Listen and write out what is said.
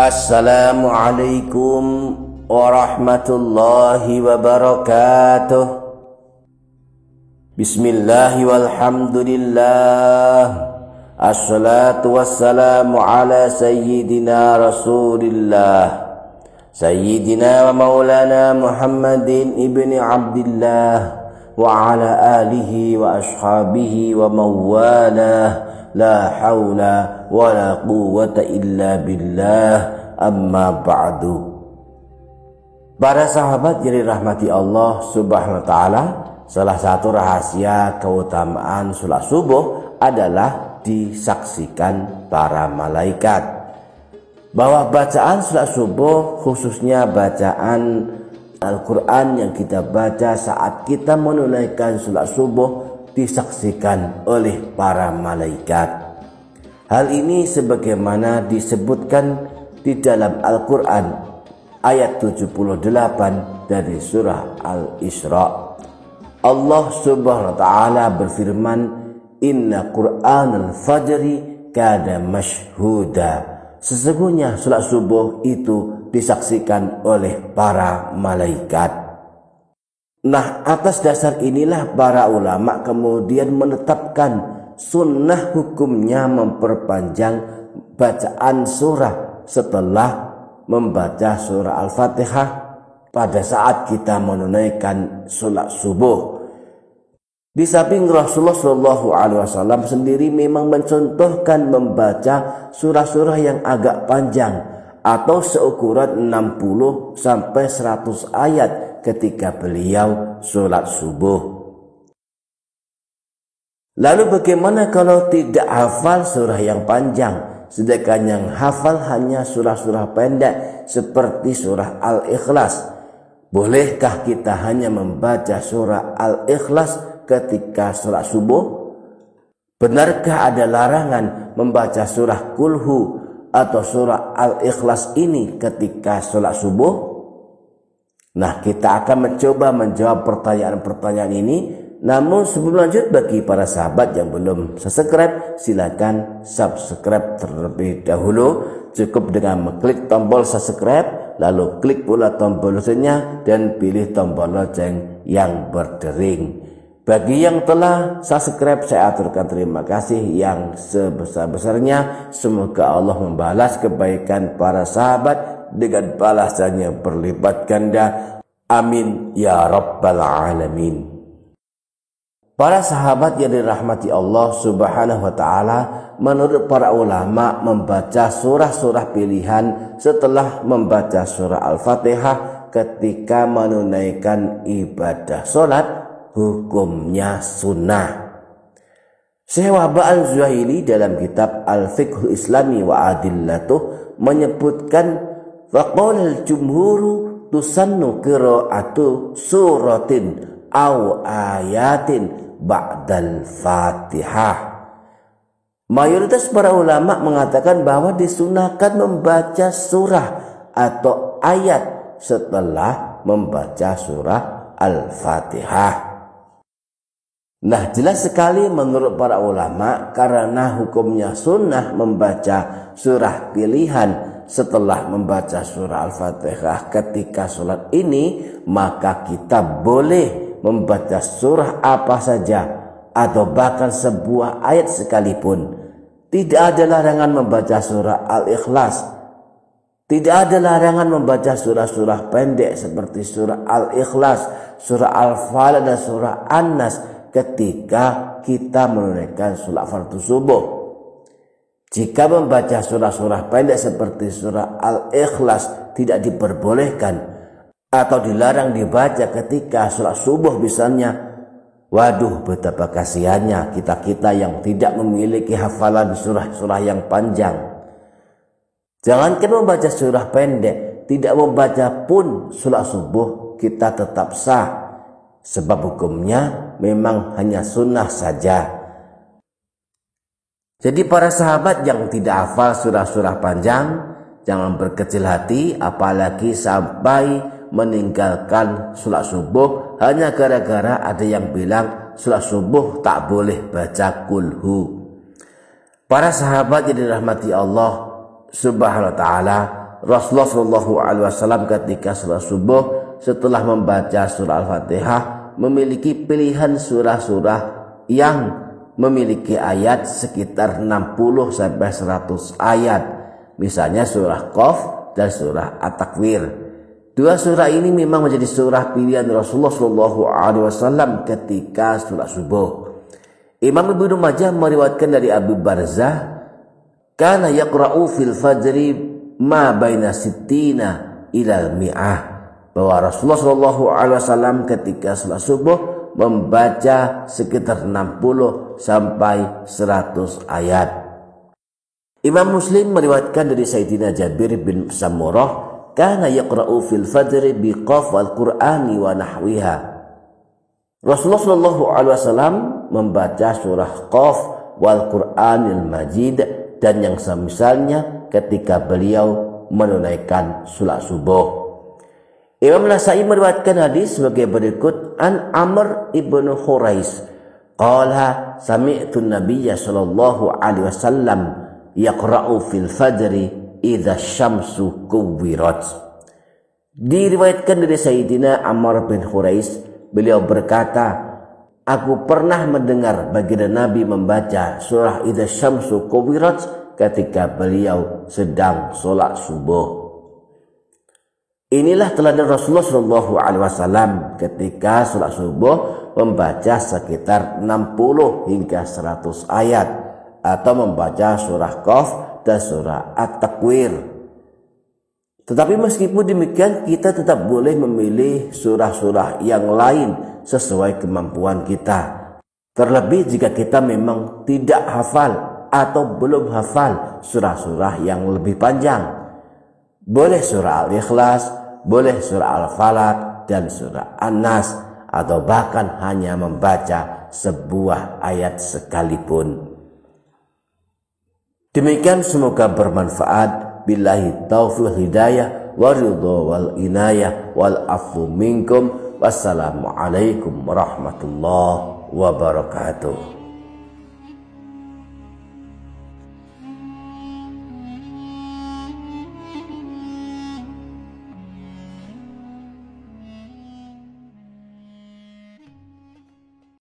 Assalamualaikum warahmatullahi wabarakatuh Bismillah walhamdulillah Assalatu wassalamu ala sayyidina rasulillah Sayyidina wa maulana Muhammadin ibni Abdullah Wa ala alihi wa ashabihi wa mawalah la wala quwwata illa billah amma Para sahabat yang dirahmati Allah Subhanahu wa taala, salah satu rahasia keutamaan salat subuh adalah disaksikan para malaikat. Bahwa bacaan salat subuh khususnya bacaan Al-Quran yang kita baca saat kita menunaikan salat subuh disaksikan oleh para malaikat. Hal ini sebagaimana disebutkan di dalam Al-Quran ayat 78 dari surah Al-Isra. Allah subhanahu wa ta'ala berfirman, Inna Quran al-Fajri kada mashhuda. Sesungguhnya salat subuh itu disaksikan oleh para malaikat. Nah atas dasar inilah para ulama kemudian menetapkan sunnah hukumnya memperpanjang bacaan surah setelah membaca surah Al-Fatihah pada saat kita menunaikan sholat subuh. Di samping Rasulullah Shallallahu Alaihi Wasallam sendiri memang mencontohkan membaca surah-surah yang agak panjang atau seukuran 60 sampai 100 ayat ketika beliau sholat subuh. Lalu bagaimana kalau tidak hafal surah yang panjang sedangkan yang hafal hanya surah-surah pendek seperti surah Al-Ikhlas? Bolehkah kita hanya membaca surah Al-Ikhlas ketika sholat subuh? Benarkah ada larangan membaca surah Kulhu atau surah Al-Ikhlas ini ketika sholat subuh? Nah, kita akan mencoba menjawab pertanyaan-pertanyaan ini. Namun sebelum lanjut bagi para sahabat yang belum subscribe, silakan subscribe terlebih dahulu. Cukup dengan mengklik tombol subscribe, lalu klik pula tombol loncengnya dan pilih tombol lonceng yang berdering. Bagi yang telah subscribe saya aturkan terima kasih yang sebesar-besarnya. Semoga Allah membalas kebaikan para sahabat dengan balasannya berlipat ganda. Amin ya rabbal alamin. Para sahabat yang dirahmati Allah Subhanahu wa taala, menurut para ulama membaca surah-surah pilihan setelah membaca surah Al-Fatihah ketika menunaikan ibadah solat hukumnya sunnah. Syekh Wahba al-Zuhaili dalam kitab Al-Fiqh Islami wa Adillatuh menyebutkan Faqala al-jumhuru tusannu qira'atu suratin aw ayatin ba'dal Fatihah. Mayoritas para ulama mengatakan bahwa disunahkan membaca surah atau ayat setelah membaca surah Al-Fatihah. Nah jelas sekali menurut para ulama karena hukumnya sunnah membaca surah pilihan setelah membaca surah Al-Fatihah ketika sholat ini maka kita boleh membaca surah apa saja atau bahkan sebuah ayat sekalipun tidak ada larangan membaca surah Al-Ikhlas tidak ada larangan membaca surah-surah pendek seperti surah Al-Ikhlas, surah Al-Falaq dan surah An-Nas ketika kita menunaikan sholat fardu subuh. Jika membaca surah-surah pendek seperti surah Al-Ikhlas tidak diperbolehkan atau dilarang dibaca ketika sholat subuh misalnya, waduh betapa kasihannya kita-kita yang tidak memiliki hafalan surah-surah yang panjang. Jangankan membaca surah pendek, tidak membaca pun sholat subuh kita tetap sah. Sebab hukumnya memang hanya sunnah saja jadi para sahabat yang tidak hafal surah-surah panjang, jangan berkecil hati apalagi sampai meninggalkan sholat subuh hanya gara-gara ada yang bilang sholat subuh tak boleh baca kulhu. Para sahabat yang dirahmati Allah subhanahu wa ta'ala Rasulullah Wasallam ketika sholat subuh setelah membaca surah Al-Fatihah memiliki pilihan surah-surah yang memiliki ayat sekitar 60 sampai 100 ayat. Misalnya surah Qaf dan surah At-Takwir. Dua surah ini memang menjadi surah pilihan Rasulullah Shallallahu Alaihi Wasallam ketika sholat subuh. Imam Ibnu Majah meriwayatkan dari Abu Barzah kana yaqra'u fil fajri ma baina sittina ila mi'ah bahwa Rasulullah Shallallahu Alaihi Wasallam ketika sholat subuh membaca sekitar 60 sampai 100 ayat. Imam Muslim meriwayatkan dari Sayyidina Jabir bin Samurah kana yaqra'u fil fajr bi qaf al-Qur'ani wa nahwiha. Rasulullah Shallallahu Alaihi Wasallam membaca surah Qaf wal Qur'anil Majid dan yang semisalnya ketika beliau menunaikan sholat subuh. Imam Nasai meriwayatkan hadis sebagai berikut an Amr ibnu Hurais qala sami'tu Nabiyya sallallahu alaihi wasallam yaqra'u fil fajri idza syamsu kuwirat diriwayatkan dari Sayyidina Amr bin Hurais beliau berkata Aku pernah mendengar baginda Nabi membaca surah Idza Syamsu Kuwirat ketika beliau sedang sholat subuh. Inilah teladan Rasulullah Shallallahu Alaihi Wasallam ketika sholat subuh membaca sekitar 60 hingga 100 ayat atau membaca surah Qaf dan surah At-Takwir. Tetapi meskipun demikian kita tetap boleh memilih surah-surah yang lain sesuai kemampuan kita. Terlebih jika kita memang tidak hafal atau belum hafal surah-surah yang lebih panjang. Boleh surah Al-Ikhlas, boleh surah Al-Falaq dan surah An-Nas atau bahkan hanya membaca sebuah ayat sekalipun. Demikian semoga bermanfaat. Billahi taufiq hidayah wa wal inayah wal afu minkum Wassalamualaikum warahmatullahi wabarakatuh.